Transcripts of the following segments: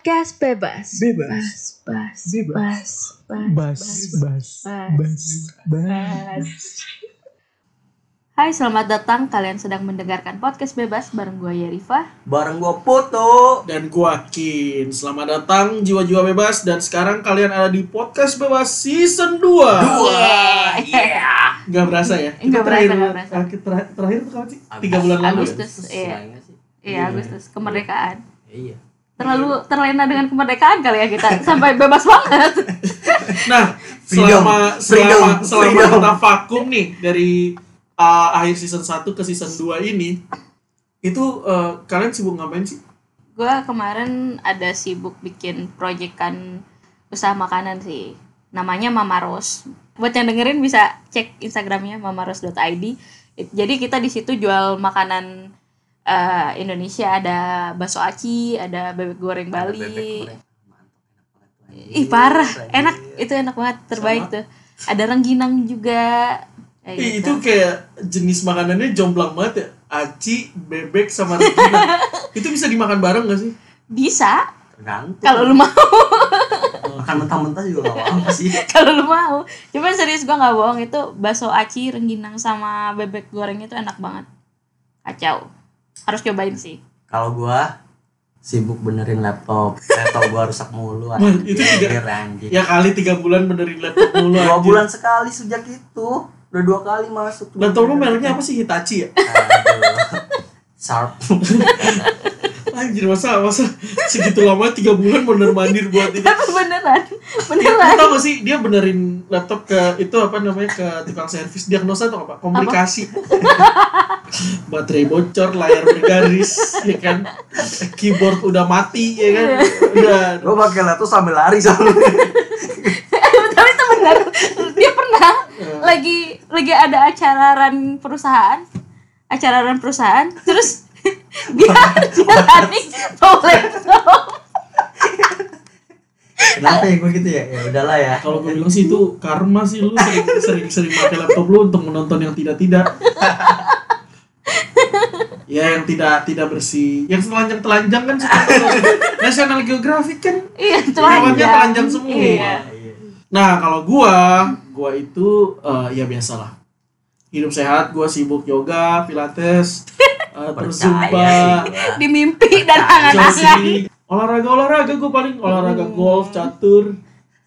Podcast bebas. Bebas. Bas, Bebas. bas, Bas, bas, bas, bas. Hai, selamat datang. Kalian sedang mendengarkan podcast bebas bareng gue Yerifa. Bareng gua foto. Dan gua Kin. Selamat datang jiwa-jiwa bebas dan sekarang kalian ada di podcast bebas season 2. Dua. Iya. Nggak berasa ya? Nggak berasa, terakhir, nggak berasa. terakhir, terakhir, terakhir tuh kapan sih? Tiga bulan lalu. ya? Agustus, iya. Iya, Agustus kemerdekaan. Iya. Terlalu terlena dengan kemerdekaan kali ya kita sampai bebas banget. Nah, Freedom. selama Freedom. selama selama Freedom. kita vakum nih dari uh, akhir season 1 ke season 2 ini, itu uh, kalian sibuk ngapain sih? gue kemarin ada sibuk bikin proyekan usaha makanan sih. Namanya Mama Ros. Buat yang dengerin bisa cek Instagramnya mamaros.id. Jadi kita di situ jual makanan eh, Indonesia ada bakso aci, ada bebek goreng Bali. Ih parah, enak itu enak banget, terbaik Sama. tuh. Ada rengginang juga. Kayak Ih, gitu. itu kayak jenis makanannya jomplang banget ya. Aci, bebek sama rengginang. itu bisa dimakan bareng gak sih? bisa Tergantung. kalau lu mau. makan mentah-mentah juga gak apa sih. kalau lu mau cuman serius gua nggak bohong itu bakso aci rengginang sama bebek goreng itu enak banget kacau harus cobain sih Kalau gua sibuk benerin laptop. Laptop gua rusak mulu. Itu anjir. Ya kali tiga bulan benerin laptop mulu Dua anjir. bulan sekali sejak itu. Udah dua kali masuk. Laptop lu mereknya apa sih? Hitachi ya? Aduh. Sharp. Anjir masa masa segitu lama tiga bulan bener mandir buat ini. tapi beneran beneran tau gak sih dia benerin laptop ke itu apa namanya ke tukang servis diagnosa atau apa? Komplikasi. Baterai bocor, layar bergaris, ya kan? Keyboard udah mati, ya kan? Udah. Gua pakai laptop sambil lari soalnya. tapi itu bener dia pernah lagi lagi ada acara run perusahaan acara run perusahaan terus tadi bawa laptop Kenapa ya gua gitu ya? Ya udahlah ya. Kalau gue bilang sih itu karma sih lu sering sering sering pakai laptop lu untuk menonton yang tidak tidak. ya yang tidak tidak bersih. Yang telanjang telanjang kan suka National Geographic kan. iya telanjang telanjang semua. iya Iya. Nah kalau gua, gua itu eh, ya biasalah. Hidup sehat, gua sibuk yoga, pilates, eh, gua. di mimpi dan angan-angan olahraga olahraga gue paling olahraga golf catur.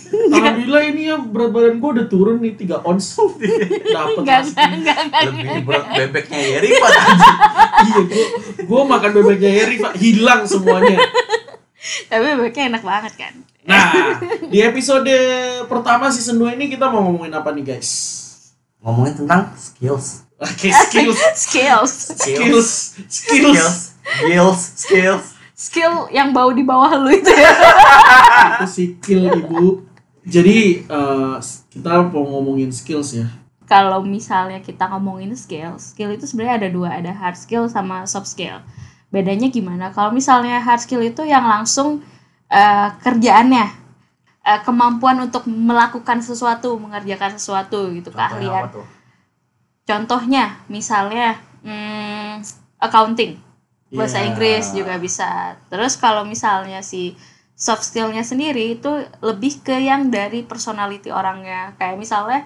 Alhamdulillah ini ya berat badan gue udah turun nih 3 ons. Dapet enggak pasti enggak enggak enggak. Lebih berat bebeknya Yeri Pak. Iya gue gue makan bebeknya Eri pak. Hilang semuanya. Tapi bebeknya enak banget kan? Nah di episode pertama season 2 ini kita mau ngomongin apa nih guys? Ngomongin tentang skills. Oke skills. Skills. Skills. Skills. Skills. Skills. skill yang bau di bawah lu itu. Ya Itu skill ibu. Jadi eh, kita mau ngomongin skills ya. Kalau misalnya kita ngomongin skill skill itu sebenarnya ada dua. Ada hard skill sama soft skill. Bedanya gimana? Kalau misalnya hard skill itu yang langsung eh, kerjaannya eh, kemampuan untuk melakukan sesuatu mengerjakan sesuatu gitu keahlian. Apa tuh? Contohnya misalnya hmm, accounting bahasa Iya. Inggris juga bisa terus kalau misalnya si soft skillnya sendiri itu lebih ke yang dari personality orangnya kayak misalnya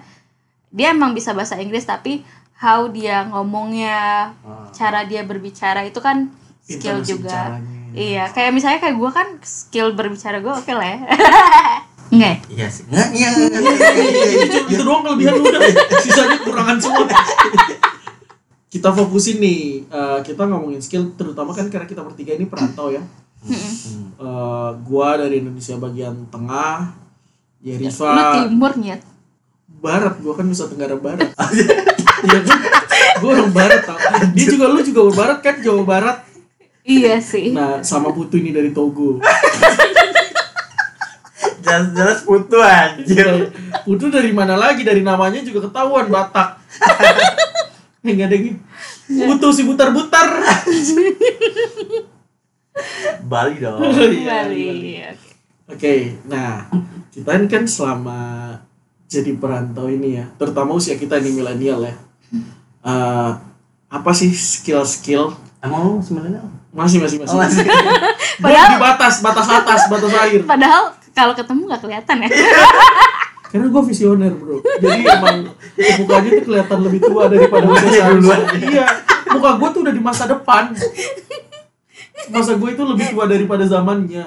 dia emang bisa bahasa Inggris tapi how dia ngomongnya Ah. cara dia berbicara itu kan skill Intonasi juga bicaranya. iya kayak misalnya kayak gue kan skill berbicara gue oke lah ya Enggak ya? Iya sih. Nggak, iya, iya, iya, iya, iya, iya. itu, doang kelebihan lu udah. Sisanya kurangan semua. Kita fokusin nih eh, kita ngomongin skill terutama kan karena kita bertiga ini perantau ya. Eh, gua dari Indonesia bagian tengah Lu Yerifa timur nyet. Barat gua kan Nusa Tenggara Barat. Iya kan gua orang barat tau. Dia juga lu juga orang barat kan? Jawa Barat. Iya sih. Nah sama Putu ini dari Togo Jelas-jelas putu anjir. Putu dari mana lagi dari namanya juga ketahuan Batak Enggak ada yang Putu si butar-butar Bali dong. Iya, Bali iya. oke. Oke, nah kita ini kan selama jadi perantau ini ya, terutama usia kita nih milenial ya. Eh, apa sih skill-skill Emang lu sebenarnya? Masih masih masih. Oh, masih. Padahal- di batas batas atas batas akhir. Padahal kalau ketemu nggak kelihatan ya. Karena gue visioner bro. Jadi emang mukanya tuh kelihatan lebih tua daripada usia Mukanya seharusnya. duluan. Iya. Muka gue tuh udah di masa depan. Masa gue itu lebih tua daripada zamannya.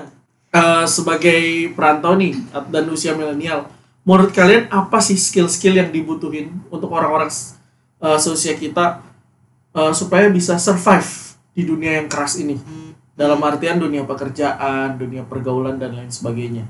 Eh, sebagai perantau nih dan usia milenial, menurut kalian apa sih skill-skill yang dibutuhin untuk orang-orang eh, seusia kita eh, supaya bisa survive di dunia yang keras ini? Dalam artian dunia pekerjaan, dunia pergaulan dan lain sebagainya.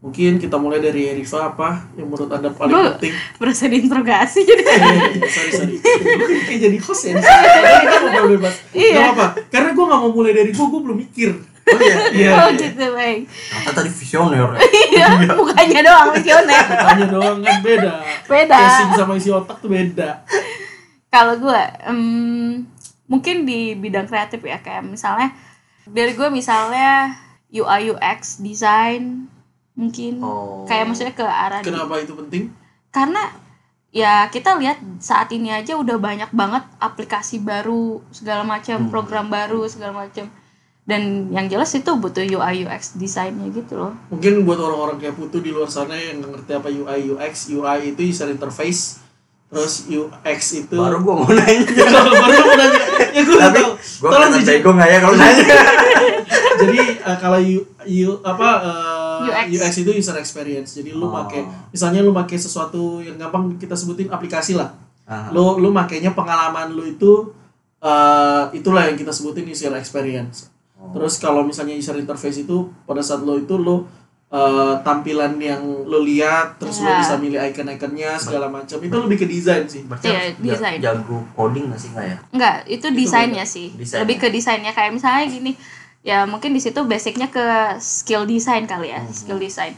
Mungkin kita mulai dari Rifa apa yang menurut anda paling Gua- penting? Berasa diinterogasi jadi. Eh, sorry sorry. Gue kan kayak jadi host ya. kita ngobrol bebas. Iya. Gak apa. Karena gue gak mau mulai dari gue, gue belum mikir. Oh iya. Iya. Oh iya. gitu baik. Kata tadi visioner. ya. Iya, mukanya doang visioner. Tanya doang kan beda. Beda. Casing sama isi otak tuh beda. Kalau gue, em, mungkin di bidang kreatif ya kayak misalnya dari gue misalnya UI UX design mungkin. Oh. kayak maksudnya ke arah di- Kenapa itu penting? karena ya kita lihat saat ini aja udah banyak banget aplikasi baru segala macam program baru segala macam. Dan yang jelas itu butuh UI UX desainnya gitu loh. Mungkin buat orang-orang kayak Putu di luar sana yang ngerti apa UI UX, UI itu user interface, terus UX itu Baru gua mau nanya. Kalau baru mau nanya, ya gue Tapi Tolong dijawab. bego nggak ya kalau nanya? Jadi eh, kalau U, U- apa eh, UX. UX itu user experience. Jadi lu Oh. pakai misalnya lu pakai sesuatu yang gampang kita sebutin aplikasi lah. Ah. Lu lu makainya pengalaman lu itu eh, itulah yang kita sebutin user experience. Oh. Terus kalau misalnya user interface itu pada saat lo itu lo eh, tampilan yang lo lihat terus lo Ya. bisa milih icon-iconnya segala macam itu lebih ke desain sih. Berarti Iya, harus ja- desain. jago coding nggak sih nggak ya? Enggak, itu desainnya sih. Desainnya. Lebih ke desainnya kayak misalnya gini. Ya mungkin di situ basicnya ke skill design kali ya, skill design.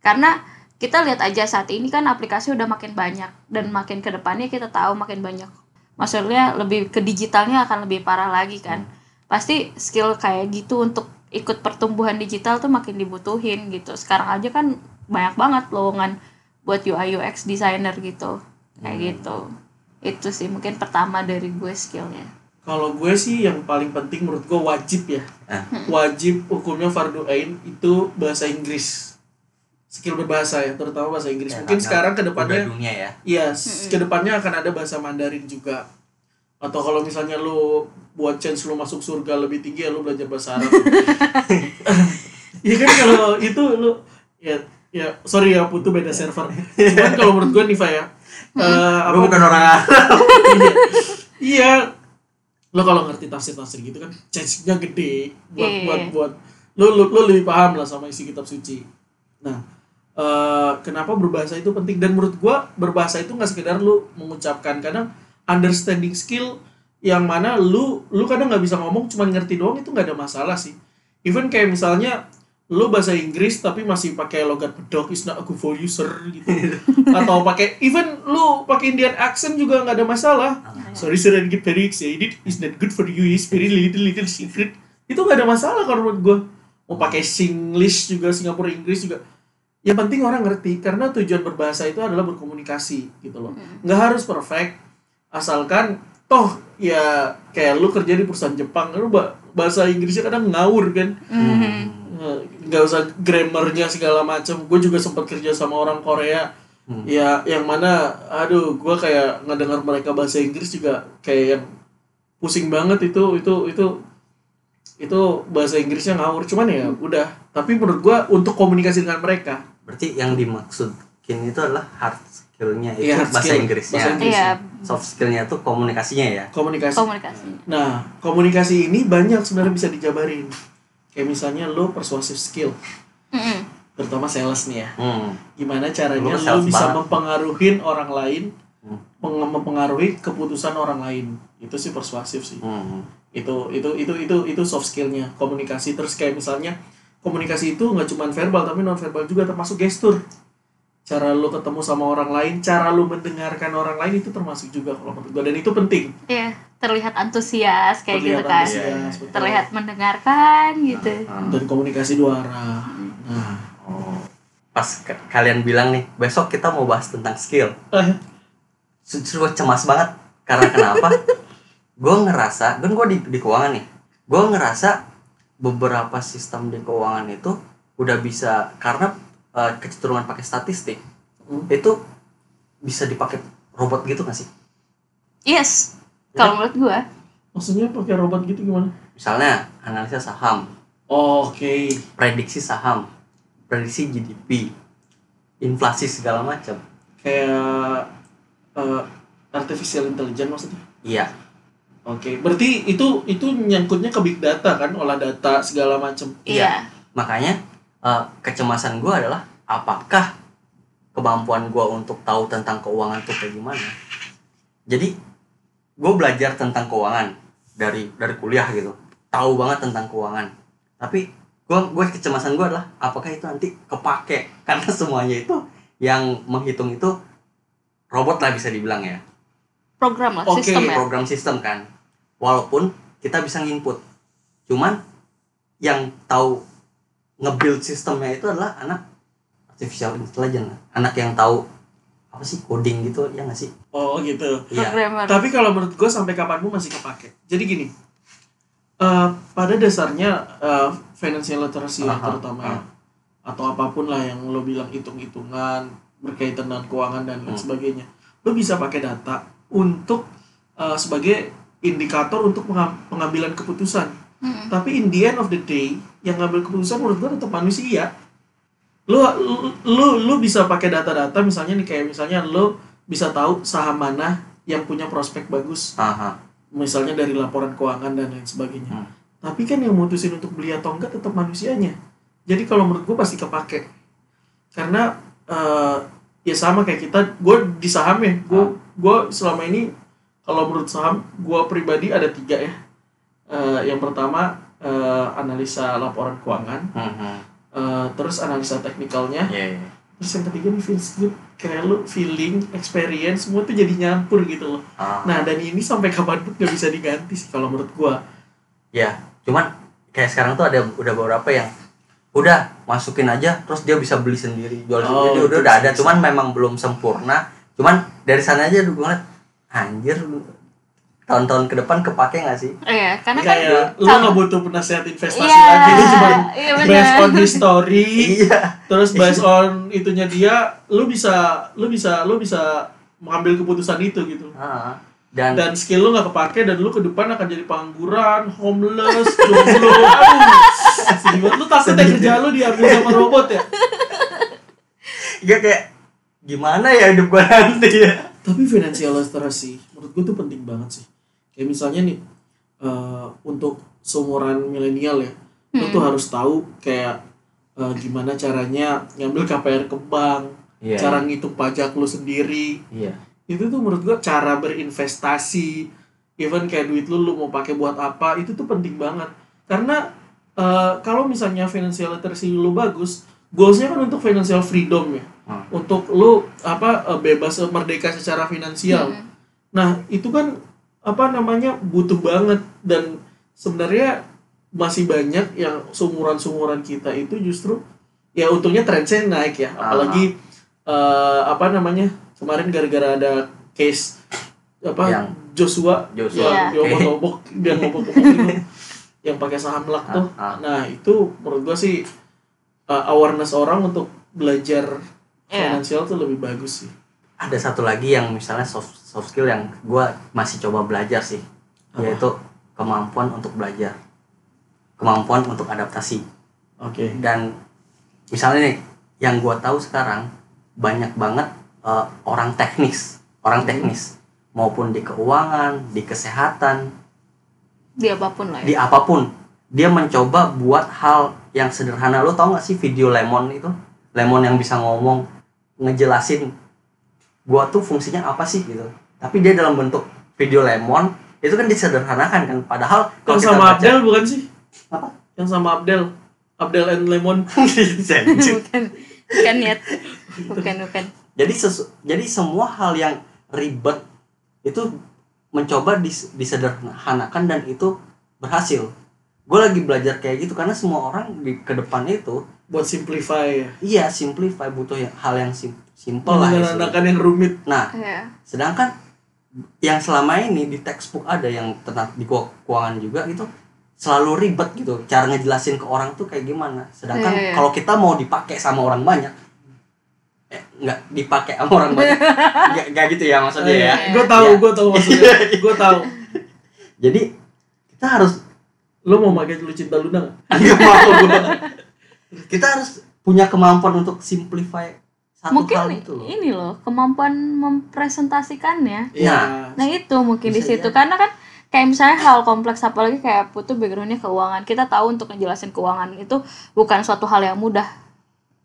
Karena kita lihat aja saat ini kan aplikasi udah makin banyak dan makin ke depannya kita tahu makin banyak. Maksudnya lebih ke digitalnya akan lebih parah lagi kan. Pasti skill kayak gitu untuk ikut pertumbuhan digital tuh makin dibutuhin gitu. Sekarang aja kan banyak banget lowongan buat UI UX designer gitu. Kayak gitu. Itu sih mungkin pertama dari gue skillnya. Kalau gue sih yang paling penting menurut gue wajib ya. Ah. Wajib hukumnya fardu ain itu bahasa Inggris. Skill berbahasa ya, terutama bahasa Inggris. Ya, Mungkin sekarang ke depannya dunia ya. Iya, s- ke depannya akan ada bahasa Mandarin juga. Atau kalau misalnya lu buat chance lu masuk surga lebih tinggi ya lu belajar bahasa Arab. Iya kan kalau itu lu ya ya sorry ya putu beda server. Cuman kalau menurut gua Niva ya. eh, apa bukan orang Arab. iya. iya. Lo kalau ngerti tafsir-tafsir gitu kan chance-nya gede buat Iya. buat buat lu, lu lu lebih paham lah sama isi kitab suci. Nah, eh, kenapa berbahasa itu penting dan menurut gua berbahasa itu nggak sekedar lu mengucapkan kadang understanding skill yang mana lu lu kadang nggak bisa ngomong cuman ngerti doang itu nggak ada masalah sih. Even kayak misalnya lu bahasa Inggris tapi masih pakai logat bedok is not good for you sir gitu. Atau pakai even lu pakai Indian accent juga nggak ada masalah. Sorry sir I get very excited is not good for you is very little little secret. Itu nggak ada masalah kalau menurut gua. Mau pakai Singlish juga Singapura Inggris juga. Yang penting orang ngerti karena tujuan berbahasa itu adalah berkomunikasi gitu loh. Nggak harus perfect asalkan toh ya kayak lu kerja di perusahaan Jepang lu ba- bahasa Inggrisnya kadang ngawur kan? Mhm. Eh, nggak usah grammarnya segala macam gue juga sempat kerja sama orang Korea. Ya yang mana aduh gue kayak ngedengar mereka bahasa Inggris juga kayak yang pusing banget. Itu itu itu itu bahasa Inggrisnya ngawur. Cuman ya udah. Tapi menurut gue untuk komunikasi dengan mereka. Berarti yang dimaksudkin itu adalah hard skillnya itu hard bahasa skill. Inggrisnya. Bahasa Inggris. Iya, Soft skillnya itu komunikasinya ya. komunikasi komunikasi. Nah, komunikasi ini banyak sebenarnya bisa dijabarin. Kayak misalnya lo persuasive skill, Mhm. terutama sales nih ya. Hmm. Gimana caranya Lu lo bisa banget. mempengaruhin orang lain, Hmm. peng- mempengaruhi keputusan orang lain. Itu sih persuasif sih. Hmm. Itu itu itu itu itu soft skillnya komunikasi. Terus kayak misalnya komunikasi itu nggak cuma verbal tapi non verbal juga termasuk gestur. Cara lo ketemu sama orang lain, cara lo mendengarkan orang lain itu termasuk juga kalau menurut gue dan itu penting. Iya, terlihat antusias kayak Terlihat gitu kan. antusias, betul. Terlihat mendengarkan gitu. Hmm. dan komunikasi dua arah. Nah, Oh. Pas ke- kalian bilang nih, besok kita mau bahas tentang skill. eh, Justru gue cemas banget. Karena kenapa? gue ngerasa kan gue di, di keuangan nih gue ngerasa beberapa sistem di keuangan itu udah bisa karena eh, kecenderungan pakai statistik Hmm. itu bisa dipakai robot gitu gak sih yes Ya. kalau menurut gua Maksudnya pakai robot gitu gimana? misalnya analisa saham Oke. prediksi saham prediksi GDP inflasi segala macam Kayak eh, artificial intelligence maksudnya. iya Oke. Berarti itu itu nyangkutnya ke big data kan, olah data segala macam. iya makanya eh, kecemasan gue adalah apakah kemampuan gue untuk tahu tentang keuangan tuh kayak gimana? Jadi gue belajar tentang keuangan dari dari kuliah gitu. Tahu banget tentang keuangan. Tapi gue gue kecemasan gue adalah apakah itu nanti kepake? Karena semuanya itu yang menghitung itu robot lah bisa dibilang ya. Program lah Oke, sistem ya? program sistem kan. Walaupun kita bisa nginput. Cuman yang tahu nge-build sistemnya itu adalah anak artificial intelligence anak yang tahu apa sih coding gitu ya nggak sih Oh gitu. iya programmer Tapi kalau menurut gue sampai kapan pun masih kepake. Jadi gini, eh, pada dasarnya eh, financial literacy ya, Aha, terutama ya, atau apa pun lah yang lo bilang hitung-hitungan berkaitan dengan keuangan dan lain Hmm. sebagainya, lo bisa pakai data untuk eh, sebagai indikator untuk pengam- pengambilan keputusan. Mm-mm. Tapi in the end of the day, yang ngambil keputusan menurut gue tetap manusia. Lo lo lo, lo bisa pakai data-data misalnya nih kayak misalnya lo bisa tahu saham mana yang punya prospek bagus Aha. misalnya dari laporan keuangan dan lain sebagainya. Hmm. Tapi kan yang mutusin untuk beli atau enggak tetap manusianya. Jadi kalau menurut gue pasti kepake. Karena eh, ya sama kayak kita, gue di saham ya, gue gue selama ini kalau menurut saham gue pribadi ada tiga ya. Eh, yang pertama eh, analisa laporan keuangan, Mhm. eh, terus analisa teknikalnya, Iya, iya. terus yang ketiga nih feels good. Kayak lu feeling, experience, semua tuh jadi nyampur gitu loh. Ah. Nah dan ini sampai kapan pun gak bisa diganti sih kalau menurut gua. ya cuman kayak sekarang tuh ada udah beberapa yang udah masukin aja terus dia bisa beli sendiri jual Oh, sendiri udah itu udah ada cuman memang belum sempurna cuman dari sana aja gue ngeliat anjir tahun-tahun ke depan kepake nggak sih iya karena kan Kayak lu nggak butuh penasehat investasi Iya, lagi, lu cuma iya benar. based on history, iya terus based on itunya dia, lu bisa, lu bisa, lu bisa mengambil keputusan itu gitu. Ah, dan, Dan skill lu nggak kepake dan lu ke depan akan jadi pengangguran, homeless, jomblo. Aduh. Lu takut ya Sedih. kerja lu diambil sama robot ya? ya kayak gimana ya hidup gue nanti ya Tapi financial literacy menurut gue tuh penting banget sih. Kayak misalnya nih eh, untuk seumuran milenial ya, lu tuh harus tahu kayak eh, gimana caranya ngambil KPR ke bank, Iya, cara ngitung pajak lu sendiri. iya Itu tuh menurut gue cara berinvestasi, even kayak duit lu lu mau pakai buat apa, itu tuh penting banget. Karena eh, kalau misalnya financial literacy lu bagus, goalsnya kan untuk financial freedom ya Hmm. untuk lu apa bebas merdeka secara finansial. Mm. Nah, itu kan apa namanya butuh banget dan sebenarnya masih banyak yang sumuran-sumuran kita itu justru ya untungnya trendsnya naik ya. Apalagi eh, apa namanya? Kemarin gara-gara ada case apa Yang Joshua, Joshua. yang Iya. dia ngobok dia ngobok yang pakai saham luck tuh. Ah, ah. Nah, itu menurut gua sih eh, awareness orang untuk belajar Iya. finansial tuh lebih bagus sih. ada satu lagi yang misalnya soft, soft skill yang gue masih coba belajar sih Apa? yaitu kemampuan untuk belajar kemampuan untuk adaptasi. Oke. dan misalnya nih yang gue tahu sekarang banyak banget eh, orang teknis orang teknis. Maupun di keuangan di kesehatan. Di apa pun lah di ya apa pun. Dia mencoba buat hal yang sederhana. Lo tau gak sih video lemon itu? Lemon yang bisa ngomong ngejelasin gua tuh fungsinya apa sih gitu. Tapi dia dalam bentuk video lemon itu kan disederhanakan kan. Padahal kalau Yang sama baca Abdel bukan sih? apa? Yang sama Abdel. Abdel and Lemon. bukan. Bukan. Niat. Bukan bukan. Jadi sesu- jadi semua hal yang ribet itu mencoba dis- disederhanakan dan itu berhasil. Gue lagi belajar kayak gitu karena semua orang di ke depan itu Buat simplify ya. iya simplify. Butuh ya, hal yang sim simple lah istilahnya. Menyederhanakan yang rumit. nah ya sedangkan yang selama ini di textbook ada yang tentang di keu- keuangan juga itu selalu ribet gitu cara ngejelasin ke orang tuh kayak gimana sedangkan Iya, iya. kalau kita mau dipakai sama orang banyak eh nggak dipakai sama orang banyak nggak nggak gitu ya maksudnya ya gue tahu Iya. gue tahu maksudnya gue tahu jadi kita harus lo mau pakai lu cinta luna nggak? mau gua. kita harus punya kemampuan untuk simplify satu mungkin hal itu. loh ini loh kemampuan mempresentasikannya. Iya. nah itu mungkin di situ. karena kan kayak misalnya hal kompleks apalagi kayak putu backgroundnya keuangan. Kita tahu untuk ngejelasin keuangan itu bukan suatu hal yang mudah.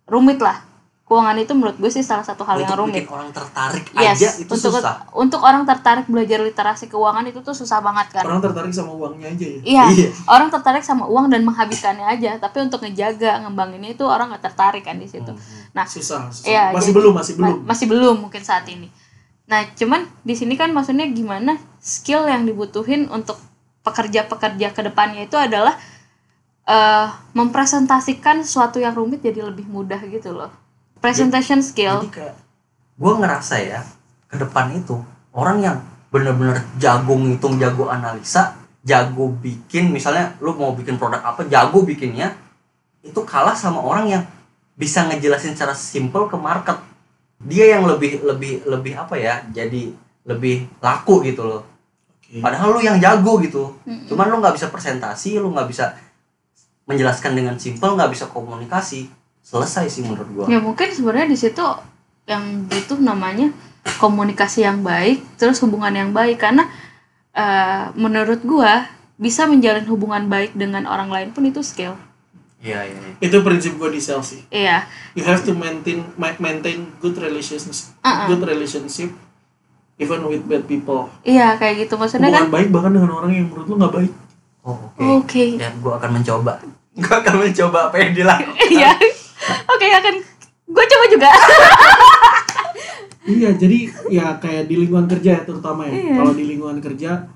Rumit lah keuangan itu menurut gue sih salah satu hal yang untuk rumit bikin orang tertarik yes aja itu untuk susah untuk orang tertarik belajar literasi keuangan itu tuh susah banget kan orang tertarik sama uangnya aja ya Iya, Iya. orang tertarik sama uang dan menghabiskannya aja, tapi untuk ngejaga, ngembanginnya itu orang nggak tertarik kan di situ. Nah, susah, susah. Iya, masih jadi- belum masih belum ma- masih belum mungkin saat ini. Nah, cuman di sini kan maksudnya gimana skill yang dibutuhin untuk pekerja-pekerja ke depannya itu adalah eh mempresentasikan sesuatu yang rumit jadi lebih mudah gitu loh. Presentation skill. jadi kayak gue ngerasa ya ke depan itu orang yang bener-bener jago ngitung jago analisa jago bikin misalnya lu mau bikin produk apa jago bikinnya itu kalah sama orang yang bisa ngejelasin secara simple ke market dia yang lebih lebih lebih apa ya jadi lebih laku gitu loh Oke. padahal lu yang jago gitu Mm-mm. cuman lu nggak bisa presentasi lu nggak bisa menjelaskan dengan simple nggak bisa komunikasi selesai sih menurut gua Ya mungkin sebenarnya di situ yang butuh namanya komunikasi yang baik, terus hubungan yang baik karena eh, menurut gua bisa menjalin hubungan baik dengan orang lain pun itu skill. iya iya iya. itu prinsip gue di sales sih Iya. you have to maintain ma- maintain good relationship Uh-uh. good relationship even with bad people Iya kayak gitu maksudnya hubungan kan. baik bahkan dengan orang yang menurut lu nggak baik oh oke Oke. ya gua akan mencoba gua akan mencoba apa yang dilakukan Iya. Oke akan gue coba juga. iya jadi ya kayak di lingkungan kerja ya terutama ya Iya. kalau di lingkungan kerja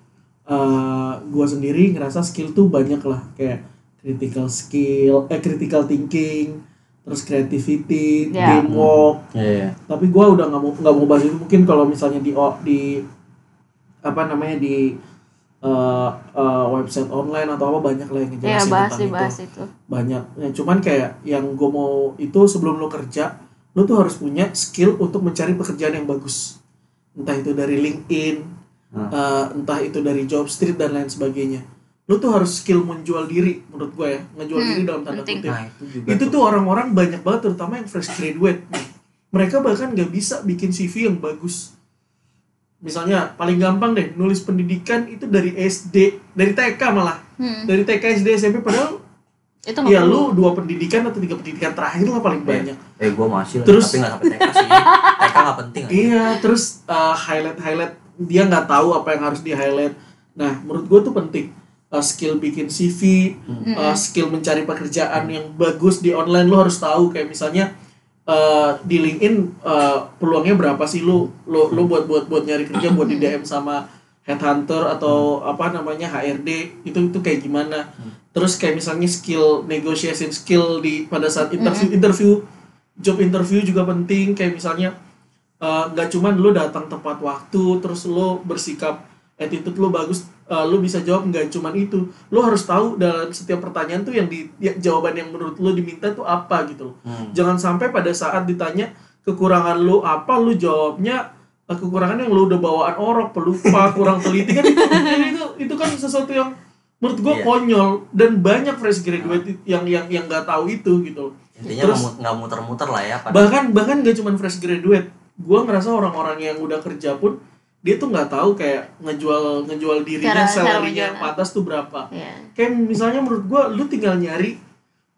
eh gua sendiri ngerasa skill tuh banyak lah kayak critical skill eh critical thinking terus creativity Ya. teamwork iya tapi gua udah nggak mau nggak mau bahas itu mungkin kalau misalnya di di apa namanya di eh, eh, website online atau apa banyak lah yang Iya ngejelasin bahas tentang sih itu itu. banyak ya, cuman kayak yang gue mau itu sebelum lo kerja lo tuh harus punya skill untuk mencari pekerjaan yang bagus entah itu dari LinkedIn Hmm. eh, entah itu dari job street dan lain sebagainya lo tuh harus skill menjual diri menurut gue ya ngejual Hmm, diri dalam tanda penting. kutip nah itu juga itu tuh orang-orang banyak banget terutama yang fresh graduate nih. mereka bahkan nggak bisa bikin CV yang bagus misalnya paling gampang deh nulis pendidikan itu dari SD dari TK malah. Hmm. dari TK SD SMP padahal Itu ya lu dua pendidikan atau tiga pendidikan terakhir lah paling banyak. Eh gua masih lah, Terus- tapi nggak sampai TK sih. TK nggak penting aja. iya terus highlight highlight. Dia nggak tahu apa yang harus di highlight nah menurut gue tuh penting. Uh, skill bikin CV uh, skill mencari pekerjaan yang bagus di online lu harus tahu. Kayak misalnya uh, di LinkedIn uh, peluangnya berapa sih? Lu lu lu buat buat buat nyari kerja buat di DM sama headhunter atau apa namanya HRD itu itu kayak gimana? Terus kayak misalnya skill negotiation skill di pada saat interview interview job interview juga penting. Kayak misalnya uh, nggak cuman lu datang tepat waktu terus lu bersikap attitude lu bagus uh, lu bisa jawab nggak cuman itu? Lu harus tahu dalam setiap pertanyaan tuh yang di ya, jawaban yang menurut lu diminta tuh apa gitu loh. Hmm. jangan sampai pada saat ditanya kekurangan lu apa? Lu jawabnya uh, kekurangan yang lu udah bawaan orok pelupa kurang teliti. Kan itu itu itu kan sesuatu yang menurut gua Iya. konyol dan banyak fresh graduate yang yang yang nggak tahu itu gitu loh. Intinya Terus- nggak mu- nggak muter-muter lah ya pada bahkan bahkan gak cuma fresh graduate. Gua ngerasa orang-orang yang udah kerja pun dia tuh nggak tahu kayak ngejual ngejual dirinya menjual. pantas tuh berapa Iya. kayak misalnya menurut gua lu tinggal nyari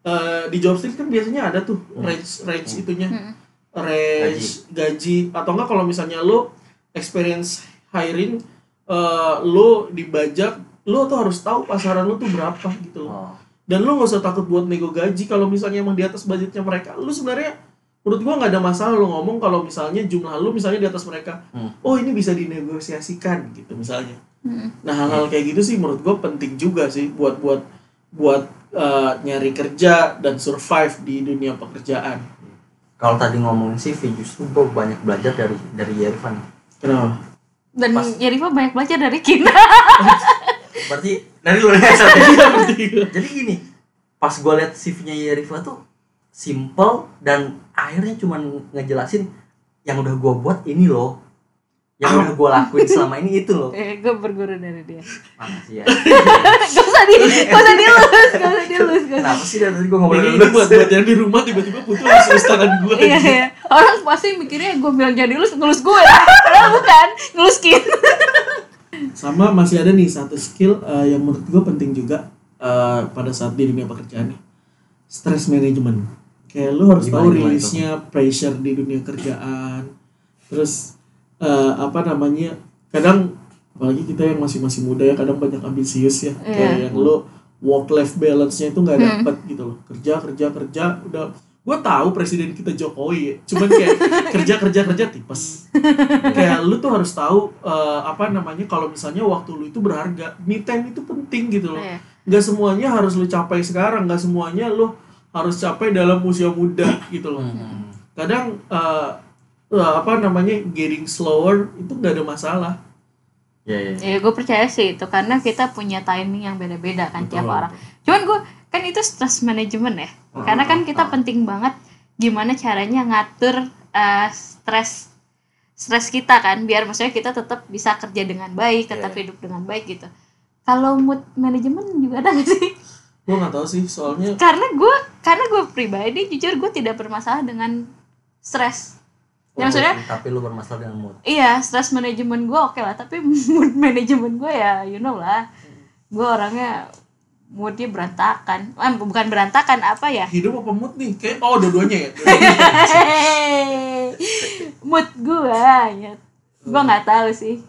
eh, di job street kan biasanya ada tuh range range itunya Hmm. range gaji. atau enggak kalau misalnya lu experience hiring eh, lu dibajak lu tuh harus tahu pasaran lu tuh berapa gitu loh oh. dan lu nggak usah takut buat nego gaji kalau misalnya emang di atas budgetnya mereka lu sebenarnya menurut gua nggak ada masalah lu ngomong kalau misalnya jumlah lu misalnya di atas mereka Hmm. oh ini bisa dinegosiasikan gitu misalnya. Hmm. nah hal-hal kayak gitu sih menurut gua penting juga sih buat buat buat eh, nyari kerja dan survive di dunia pekerjaan. Kalau tadi ngomongin CV justru gue banyak belajar dari dari Yervan kenapa? Dan Pas- ya Riva banyak belajar dari Kina. Berarti dari luar biasa Iya, jadi gini pas gue liat CV-nya Yerifa tuh simple dan akhirnya cuman ngejelasin yang udah gue buat ini loh yang Ah. udah gue lakuin selama ini itu loh eh, gue berguru dari dia makasih ya gak usah di gak usah dilus gak usah dilus gak usah kenapa sih dari tadi gue ngobrol ini buat buat yang di rumah tiba-tiba butuh langsung tangan gue. iya iya orang pasti mikirnya gue bilang jadi lulus ngelus gue padahal bukan ngelus Kin Sama masih ada nih satu skill eh, yang menurut gue penting juga eh, pada saat di dunia pekerjaan nih. Stress management. Kayak lu harus Gimana, tahu gimana itu? rilisnya pressure di dunia kerjaan. Terus eh, apa namanya? Kadang apalagi kita yang masih masih muda ya kadang banyak ambisius ya. Kayak Iya. yang lu work life balance-nya itu nggak dapet gitu loh. Kerja kerja kerja udah gue tahu presiden kita Jokowi ya. Cuman kayak kerja kerja kerja tipes kayak lu tuh harus tahu eh, apa namanya kalau misalnya waktu lu itu berharga me time itu penting gitu loh Iya. nggak semuanya harus lu capai sekarang nggak semuanya lu harus capai dalam usia muda gitu loh. Hmm. kadang eh, eh, apa namanya getting slower itu nggak ada masalah. Ya ya ya. Gue percaya sih itu karena kita punya timing yang beda-beda kan tiap Betul, orang. cuman gue kan itu stress management ya. Karena kan kita penting banget gimana caranya ngatur eh, stres stres kita kan biar maksudnya kita tetap bisa kerja dengan baik tetap Iya. hidup dengan baik gitu. Kalau mood management juga ada gak sih gue nggak tahu sih soalnya karena gue karena gue pribadi jujur gue tidak bermasalah dengan stres ya maksudnya tapi lu bermasalah dengan mood. Iya, stress management gue oke lah, tapi mood management gue ya, you know lah, gue orangnya moodnya berantakan, ah, bukan berantakan apa ya? hidup apa mood nih? Kayak oh dua-duanya ya? Mood gue, ya, gue nggak tahu sih.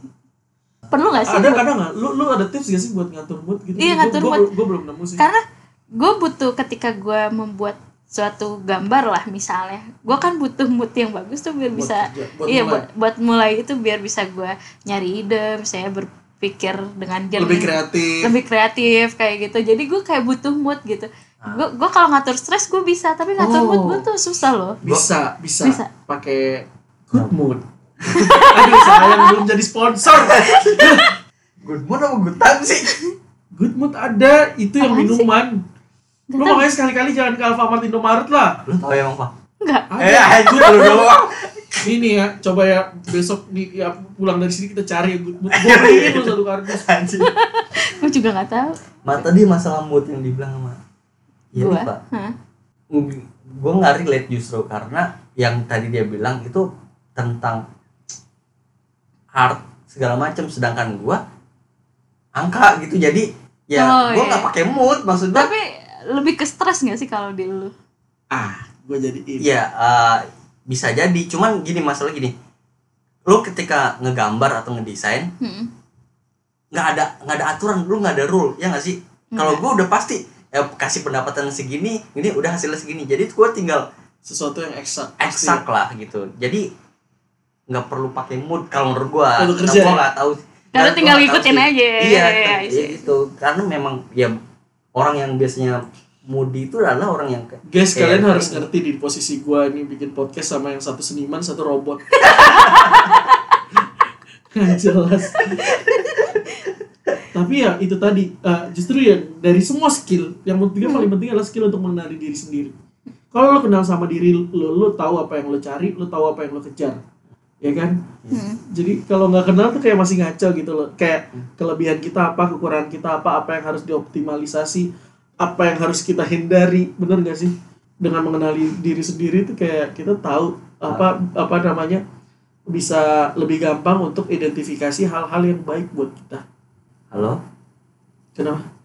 Perlu nggak sih? ada kadang nggak lu lu ada tips gak sih buat ngatur mood gitu Iya, ngatur gua, mood. gua belum nemu sih Karena gue butuh ketika gue membuat suatu gambar lah misalnya, gue kan butuh mood yang bagus tuh biar Buat bisa, kerja, buat iya mulai. buat, buat mulai itu biar bisa gue nyari ide, saya berpikir dengan jernih. lebih kreatif lebih kreatif kayak gitu jadi gue kayak butuh mood gitu gue gue kalau ngatur stres gue bisa tapi ngatur Oh. mood gue tuh susah loh bisa bisa, Bisa. pakai good mood aduh sayang belum jadi sponsor. Good mood apa good time sih? Good mood ada itu yang Apaan sih? minuman. Lu Nggak tahu. makanya sekali-kali jangan ke Alfamart Indomaret lah. Lu tau ya emang pak? Enggak. Eh anjir lu doang. Ini ya coba ya besok nih ya pulang dari sini kita cari ya good mood. Gue beliin lu satu kardus. Anjir gue juga nggak tahu. Mak tadi masalah mood yang dibilang sama Iya pak. Gue nggak relate justru karena yang tadi dia bilang itu tentang art segala macam sedangkan gue angka gitu. Jadi ya Oh, gue iya. nggak pakai mood maksud gue tapi lebih ke stres nggak sih kalau di lu? Ah gue jadi ini ya eh, bisa jadi. Cuman gini masalah gini. Lu ketika ngegambar atau ngedesain Hmm. nggak ada nggak ada aturan lu nggak ada rule ya nggak sih? Kalau gue udah pasti ya kasih pendapatan segini ini udah hasilnya segini. Jadi gue tinggal sesuatu yang eksak eksak lah gitu. Jadi nggak perlu pakai mood kalau menurut Karena kerja gua ya? nggak tahu Karena tinggal gua ngikutin sih. aja. iya Iya, kan, iya, iya iya. gitu karena memang ya orang yang biasanya moody itu adalah orang yang kayak- Guys, kayak kalian harus ini. ngerti di posisi gua nih bikin podcast sama yang satu seniman, satu robot. Nggak jelas. Tapi ya itu tadi, eh, justru ya dari semua skill, yang penting paling penting adalah skill untuk mengenali diri sendiri. Kalau lo kenal sama diri lo, lo tahu apa yang lo cari, lo tahu apa yang lo kejar, ya kan? Hmm. Jadi kalau nggak kenal tuh kayak masih ngaco gitu loh. Kayak kelebihan kita apa, kekurangan kita apa, apa yang harus dioptimalisasi, apa yang harus kita hindari, bener gak sih? Dengan mengenali diri sendiri tuh kayak kita tahu apa apa namanya bisa lebih gampang untuk identifikasi hal-hal yang baik buat kita. halo Kenapa?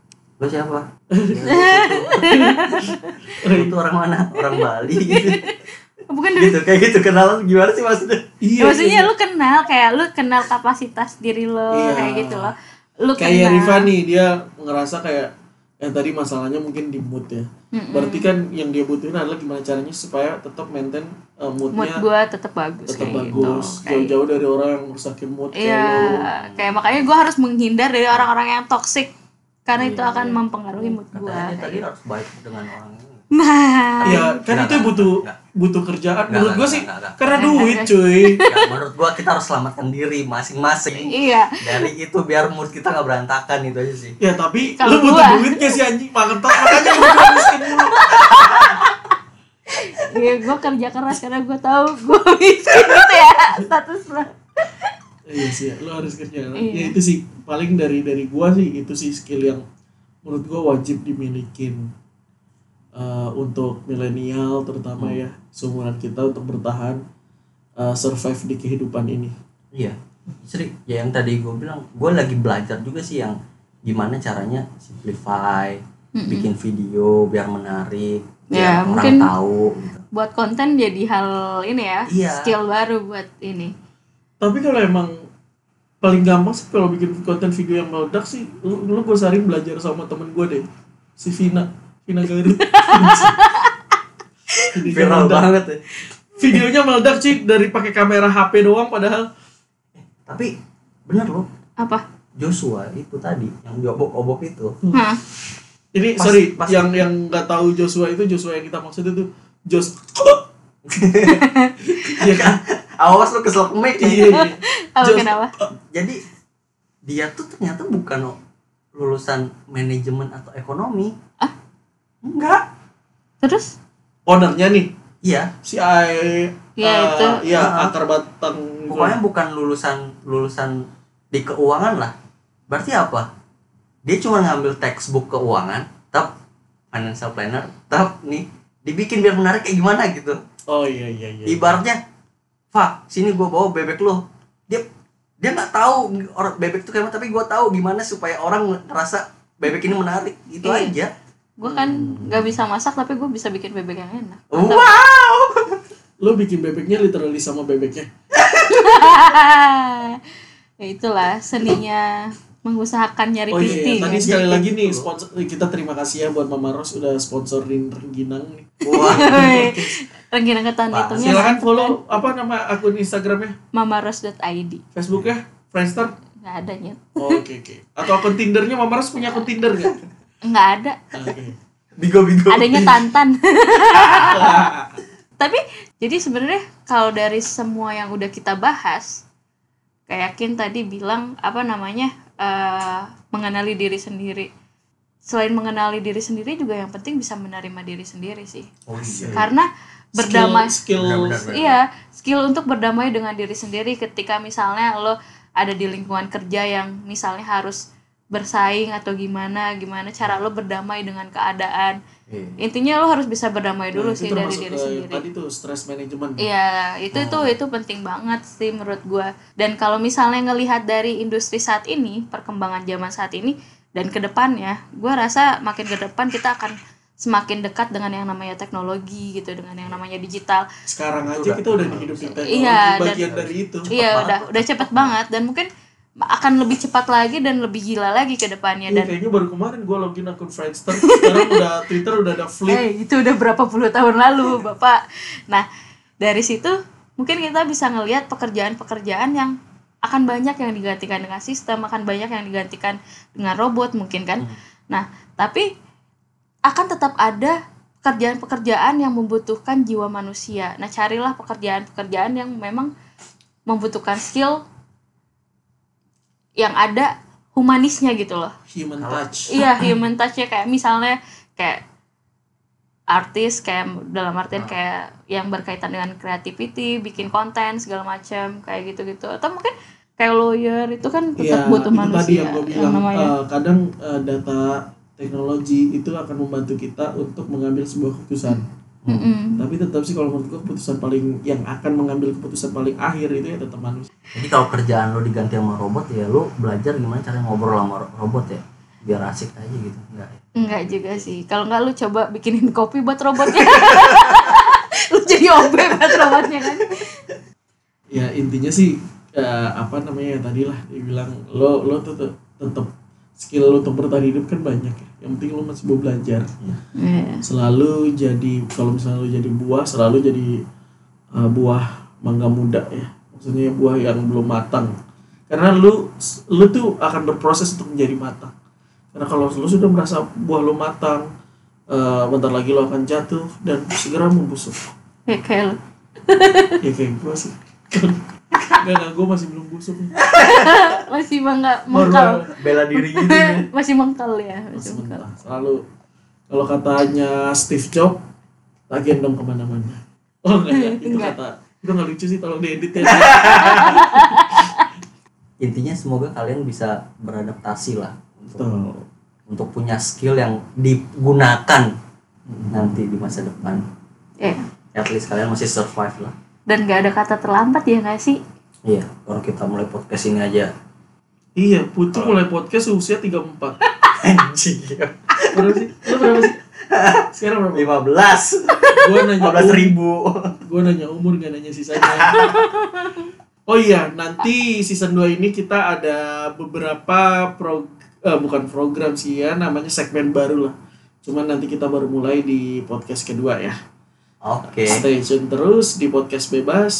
lo siapa itu orang mana orang Bali gitu, bukan dari gitu kayak gitu kenalan gimana sih maksudnya Iya. Ya, maksudnya lu kenal kayak lu kenal kapasitas diri lo Iya. kayak gitu loh lu kayak kenal Riva nih dia ngerasa kayak yang tadi masalahnya mungkin di mood ya. Mm-mm. Berarti kan yang dia butuhin adalah gimana caranya supaya tetap maintain uh, mood moodnya gua tetap bagus tetap kayak bagus gitu. Kayak- jauh-jauh dari orang yang merusakin mood Iya, kayak lo. kayak makanya gue harus menghindar dari orang-orang yang toksik karena itu Iya, akan iya. mempengaruhi mood gue. tadi harus baik dengan orang ini Nah, Iya, kan itu butuh enggak. Butuh kerjaan menurut gue sih nggak, nggak. karena duit cuy. Ya, menurut gua kita harus selamatkan diri masing-masing. Iya. Dari itu biar mood kita nggak berantakan itu aja sih. Ya tapi Kalau lu butuh gua- duit gak sih anjing. Makan tok makanya lu miskin mulu. Iya gue kerja keras karena gue tahu gue miskin gitu ya status lo iya sih ya, lu harus kerja Iya. ya itu sih. Paling dari dari gua sih itu sih skill yang menurut gua wajib dimilikin eh, untuk milenial terutama Hmm. ya seumuran kita untuk bertahan eh, survive di kehidupan ini iya Sri ya yang tadi gue bilang gue lagi belajar juga sih yang gimana caranya simplify bikin video biar menarik Ya, biar orang mungkin- tahu gitu. buat konten jadi hal ini ya Iya. skill baru buat ini tapi kalau emang paling gampang sih kalau bikin konten video yang meledak sih lu, lu gue sering belajar sama temen gue deh si Vina Vina Garut viral banget ya. Videonya meledak sih dari pakai kamera HP doang padahal. Tapi bener loh. Apa? Joshua itu tadi yang diobok-obok itu. Hah? ini Pas- sorry pas- yang yang nggak tahu Joshua itu Joshua yang kita maksud itu Jos Iya kan? Awas lu kesel kemek ya. iya iya. apa kenapa? Jadi dia tuh ternyata bukan lulusan manajemen atau ekonomi. Ah? Enggak. Terus? Ownernya nih? Iya. Si Ai Iya, eh, itu. iya Ah. akar batang pokoknya bukan lulusan lulusan di keuangan lah. Berarti apa? Dia cuma ngambil textbook keuangan tap financial planner tap nih dibikin biar menarik kayak gimana gitu. Oh iya iya iya. Ibaratnya Fak sini gua bawa bebek lo dia dia nggak tahu orang bebek itu kayak gimana, tapi gua tahu gimana supaya orang ngerasa bebek ini menarik. Itu Iya. aja gue kan nggak bisa masak tapi gue bisa bikin bebek yang enak. Wow. Lu bikin bebeknya literally sama bebeknya? Ya itulah seninya mengusahakan nyari oh iya, iya. tadi kan. sekali lagi nih betul. sponsor kita terima kasih ya buat Mama Ros udah sponsorin rengginang nih. Wah Rengginang ketan hitungnya silakan follow apa nama akun Instagramnya? Mamaros.id Facebooknya? Friendster? Nggak ada nyet Oh, oke oke. Atau akun Tindernya? Mama Ros punya akun Tinder nggak nggak ada. Bigo bigo adanya tantan. Tapi jadi sebenarnya kalau dari semua yang udah kita bahas kayak Kin tadi bilang apa namanya eh, mengenali diri sendiri. Selain mengenali diri sendiri juga yang penting bisa menerima diri sendiri sih. Oh iya. Karena berdamai skill, skill. Iya, skill untuk berdamai dengan diri sendiri ketika misalnya lo ada di lingkungan kerja yang misalnya harus bersaing atau gimana, gimana cara lo berdamai dengan keadaan. Iya. Intinya lo harus bisa berdamai dulu Nah, sih dari diri ke sendiri. tadi tuh stress management Iya, itu itu itu penting banget sih menurut gua. Dan kalau misalnya ngelihat dari industri saat ini, perkembangan zaman saat ini dan ke depannya, gua rasa makin ke depan kita akan semakin dekat dengan yang namanya teknologi gitu, dengan yang namanya digital. sekarang aja Udah. kita udah hidup di teknologi Iya, dan- bagian dari itu iya banget udah udah cepet banget dan mungkin akan lebih cepat lagi dan lebih gila lagi ke depannya dan kayaknya baru kemarin gue login akun Friendster sekarang udah Twitter udah ada flip. Eh itu udah berapa puluh tahun lalu bapak. Nah dari situ mungkin kita bisa ngelihat pekerjaan-pekerjaan yang akan banyak yang digantikan dengan sistem akan banyak yang digantikan dengan robot mungkin kan. Nah tapi akan tetap ada pekerjaan-pekerjaan yang membutuhkan jiwa manusia. Nah carilah pekerjaan-pekerjaan yang memang membutuhkan skill yang ada humanisnya gitu loh. Human touch. Iya human touch ya kayak misalnya kayak artis kayak dalam artian Ah. kayak yang berkaitan dengan creativity bikin konten segala macam kayak gitu-gitu. Atau mungkin kayak lawyer itu kan tetap Iya, butuh itu manusia tadi yang gue bilang namanya. eh, kadang eh, data teknologi itu akan membantu kita untuk mengambil sebuah keputusan Mm-mm. tapi tetap sih kalau menurut gue keputusan paling yang akan mengambil keputusan paling akhir itu ya tetap manusia. Jadi kalau kerjaan lo diganti sama robot ya lo belajar gimana cara ngobrol sama ro- robot ya? Biar asik aja gitu enggak ya? enggak juga sih. Kalau enggak lu coba bikinin kopi buat robotnya. Lu jadi OB buat robotnya kan? Ya intinya sih eh, apa namanya ya tadi lah dibilang lo lo tetap tetap skill lo untuk bertahan hidup kan banyak ya. Yang penting lo masih mau belajar. Iya. selalu jadi kalau misalnya lo jadi buah selalu jadi uh, buah mangga muda ya. Maksudnya buah yang belum matang. Karena lu lu tuh akan berproses untuk menjadi matang. Karena kalau lu sudah merasa buah lo matang uh, bentar lagi lo akan jatuh dan segera membusuk. Kayak kayak lu. Ya kayak gue sih Gak, gak, gue masih belum busuk nih. masih mangga Baru- mengkal bela diri gitu ya masih mengkal ya Masih masih mengkal. Selalu kalau katanya Steve Jobs lagi dong ke mana-mana. Oh enggak ya, itu Enggak. kata itu nggak lucu sih tolong diedit ya. intinya semoga kalian bisa beradaptasi lah untuk untuk punya skill yang digunakan nanti di masa depan ya at least kalian masih survive lah dan gak ada kata terlambat ya nggak sih iya orang kita mulai podcast ini aja Iya, Putu mulai podcast usia 34. anjing Berapa sih? Lu berapa sih? Sekarang berapa? lima belas Gua nanya lima belas umur, ribu gua nanya umur gak nanya sisanya. Oh iya, nanti season 2 ini kita ada beberapa pro, eh, bukan program sih ya, namanya segmen baru lah. Cuman nanti kita baru mulai di podcast kedua ya. Oke Stay tune terus di podcast bebas.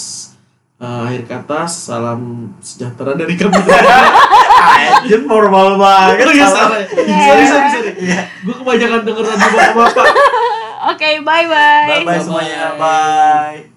Eh, akhir kata, salam sejahtera dari kami. anjir formal banget Oh iya salah. ya. Sorry sorry sorry. Gue kebanyakan denger radio bapak-bapak. oke bye bye bye bye semuanya bye